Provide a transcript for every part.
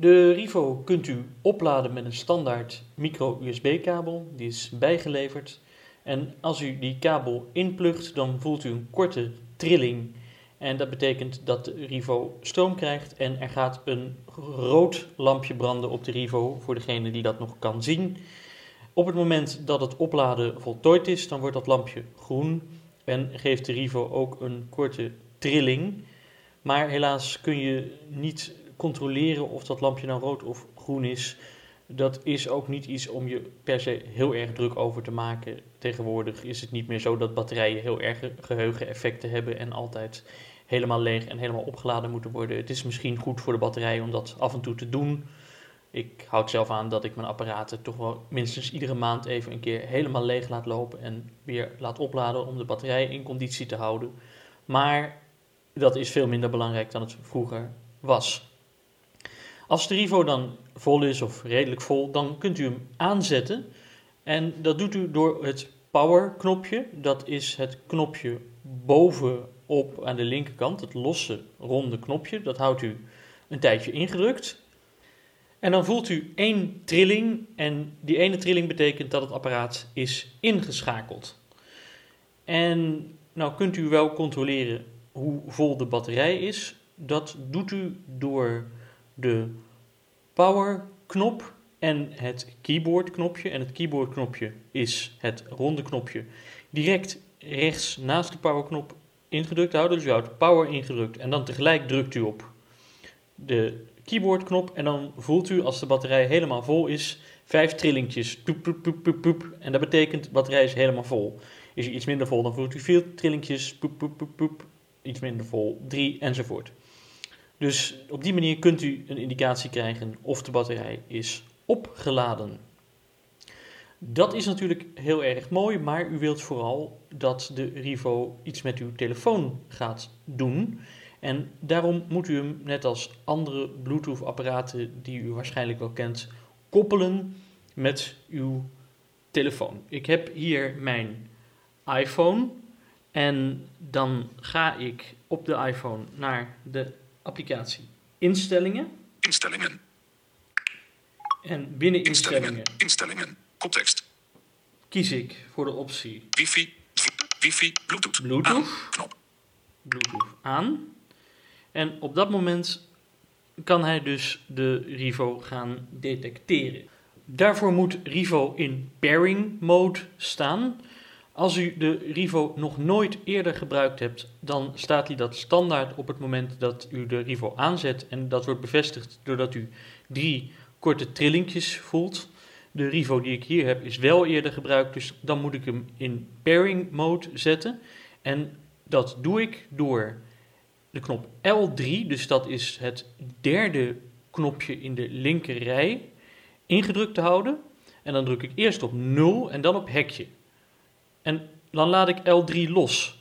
De Rivo kunt u opladen met een standaard micro-USB-kabel, die is bijgeleverd. En als u die kabel inplugt, dan voelt u een korte trilling. En dat betekent dat de Rivo stroom krijgt en er gaat een rood lampje branden op de Rivo, voor degene die dat nog kan zien. Op het moment dat het opladen voltooid is, dan wordt dat lampje groen en geeft de Rivo ook een korte trilling. Maar helaas kun je niet controleren of dat lampje nou rood of groen is. Dat is ook niet iets om je per se heel erg druk over te maken. Tegenwoordig is het niet meer zo dat batterijen heel erg geheugeneffecten hebben en altijd helemaal leeg en helemaal opgeladen moeten worden. Het is misschien goed voor de batterij om dat af en toe te doen. Ik houd zelf aan dat ik mijn apparaten toch wel minstens iedere maand even een keer helemaal leeg laat lopen en weer laat opladen om de batterij in conditie te houden. Maar dat is veel minder belangrijk dan het vroeger was. Als de Rivo dan vol is of redelijk vol, dan kunt u hem aanzetten. En dat doet u door het power knopje. Dat is het knopje bovenop aan de linkerkant, het losse ronde knopje. Dat houdt u een tijdje ingedrukt. En dan voelt u één trilling en die ene trilling betekent dat het apparaat is ingeschakeld. En nou kunt u wel controleren hoe vol de batterij is. Dat doet u door de power knop en het keyboard knopje. En het keyboard knopje is het ronde knopje direct rechts naast de power knop ingedrukt houden. Dus u houdt power ingedrukt en dan tegelijk drukt u op de keyboardknop en dan voelt u als de batterij helemaal vol is, vijf trillingjes. Poep, poep, poep, poep. En dat betekent de batterij is helemaal vol. Is hij iets minder vol, dan voelt u vier trillingjes. Poep, poep, poep, poep. Iets minder vol, drie enzovoort. Dus op die manier kunt u een indicatie krijgen of de batterij is opgeladen. Dat is natuurlijk heel erg mooi, maar u wilt vooral dat de Rivo iets met uw telefoon gaat doen. En daarom moet u hem, net als andere Bluetooth-apparaten die u waarschijnlijk wel kent, koppelen met uw telefoon. Ik heb hier mijn iPhone en dan ga ik op de iPhone naar de applicatie Instellingen. Instellingen. En binnen Instellingen. Instellingen Instellingen. Koptekst. kies ik voor de optie Wifi. Wifi. Bluetooth. Bluetooth. Aan. Knop. Bluetooth aan. En op dat moment kan hij dus de Rivo gaan detecteren. Daarvoor moet Rivo in pairing mode staan. Als u de Rivo nog nooit eerder gebruikt hebt, dan staat hij dat standaard op het moment dat u de Rivo aanzet. En dat wordt bevestigd doordat u drie korte trillingjes voelt. De Rivo die ik hier heb is wel eerder gebruikt, dus dan moet ik hem in pairing mode zetten. En dat doe ik door de knop L3, dus dat is het derde knopje in de linker rij, ingedrukt te houden. En dan druk ik eerst op 0 en dan op hekje. En dan laat ik L3 los.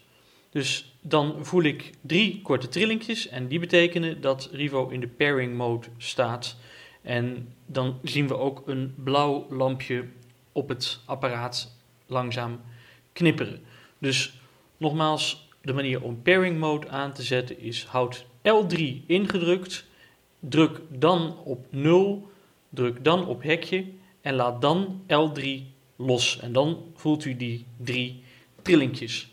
Dus dan voel ik drie korte trillingjes en die betekenen dat Rivo in de pairing mode staat. En dan zien we ook een blauw lampje op het apparaat langzaam knipperen. Dus nogmaals, de manier om pairing mode aan te zetten is houd L3 ingedrukt, druk dan op 0, druk dan op hekje en laat dan L3 los. En dan voelt u die drie trillingjes.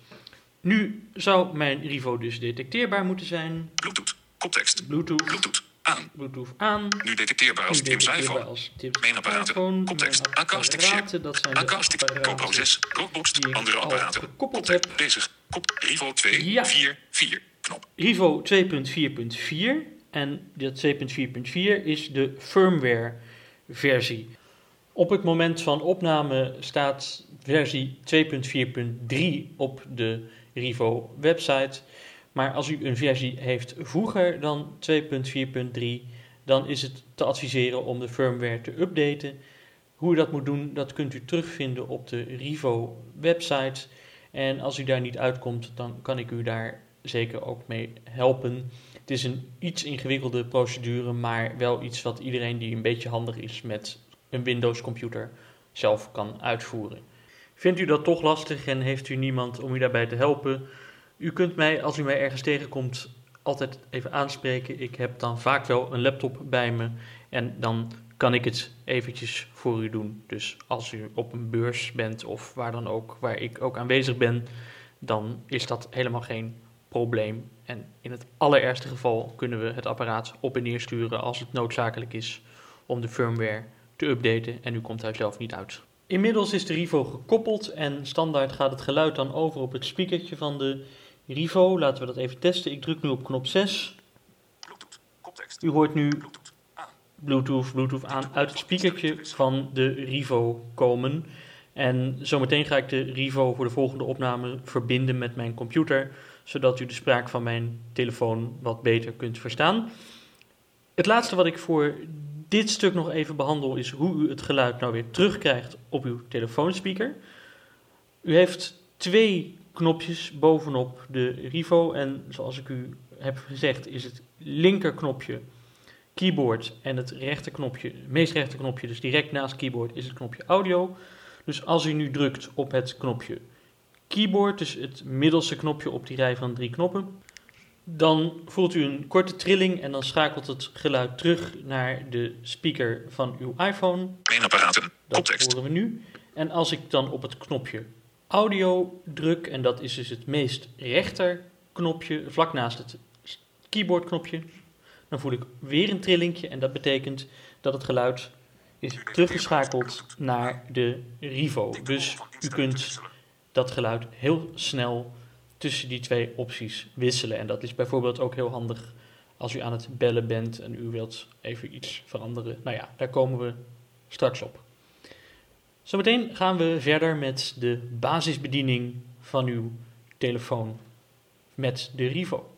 Nu zou mijn Rivo dus detecteerbaar moeten zijn. Bluetooth. Koptekst. Bluetooth, Bluetooth. Aan. Bluetooth aan. Nu detecteerbaar als detecteerbaar iPhone. als Tim's Mijn apparaten. iPhone, Koptekst. mijn Acoustic chip. apparaten, dat zijn Acoustic. apparaten GoPro 6. Rockbox. die ik Andere apparaten. gekoppeld heb. Bezig. Kop. Rivo 2. Ja. 4. 4. Knop. Rivo 2.4.4 en dat 2.4.4 is de firmware versie. Op het moment van opname staat versie 2.4.3 op de Rivo website. Maar als u een versie heeft vroeger dan 2.4.3, dan is het te adviseren om de firmware te updaten. Hoe u dat moet doen, dat kunt u terugvinden op de Rivo website. En als u daar niet uitkomt, dan kan ik u daar zeker ook mee helpen. Het is een iets ingewikkelde procedure, maar wel iets wat iedereen die een beetje handig is met een Windows-computer zelf kan uitvoeren. Vindt u dat toch lastig en heeft u niemand om u daarbij te helpen? U kunt mij, als u mij ergens tegenkomt, altijd even aanspreken. Ik heb dan vaak wel een laptop bij me En dan kan ik het eventjes voor u doen. Dus als u op een beurs bent of waar dan ook, waar ik ook aanwezig ben, dan is dat helemaal geen probleem. En in het allerergste geval kunnen we het apparaat op en neer sturen als het noodzakelijk is om de firmware te updaten en u komt daar zelf niet uit. Inmiddels is de Rivo gekoppeld en standaard gaat het geluid dan over op het speakertje van de Rivo. Laten we dat even testen. Ik druk nu op knop 6. Bluetooth. Koptekst. U hoort nu. Bluetooth, Bluetooth aan uit het speakertje van de Rivo komen. En zometeen ga ik de Rivo voor de volgende opname verbinden met mijn computer, zodat u de spraak van mijn telefoon wat beter kunt verstaan. Het laatste wat ik voor dit stuk nog even behandel is hoe u het geluid nou weer terugkrijgt op uw telefoonspeaker. U heeft twee knopjes bovenop de Rivo en zoals ik u heb gezegd is het linkerknopje keyboard en het rechterknopje, het meest rechterknopje, dus direct naast keyboard, is het knopje audio. Dus als u nu drukt op het knopje keyboard, dus het middelste knopje op die rij van drie knoppen, dan voelt u een korte trilling en dan schakelt het geluid terug naar de speaker van uw iPhone. Apparaten. Dat horen we nu. En als ik dan op het knopje audio druk, en dat is dus het meest rechter knopje, vlak naast het keyboardknopje, dan voel ik weer een trillingje en dat betekent dat het geluid is teruggeschakeld naar de Rivo. Dus u kunt dat geluid heel snel tussen die twee opties wisselen. En dat is bijvoorbeeld ook heel handig als u aan het bellen bent en u wilt even iets veranderen. Nou ja, daar komen we straks op. Zometeen gaan we verder met de basisbediening van uw telefoon met de Rivo.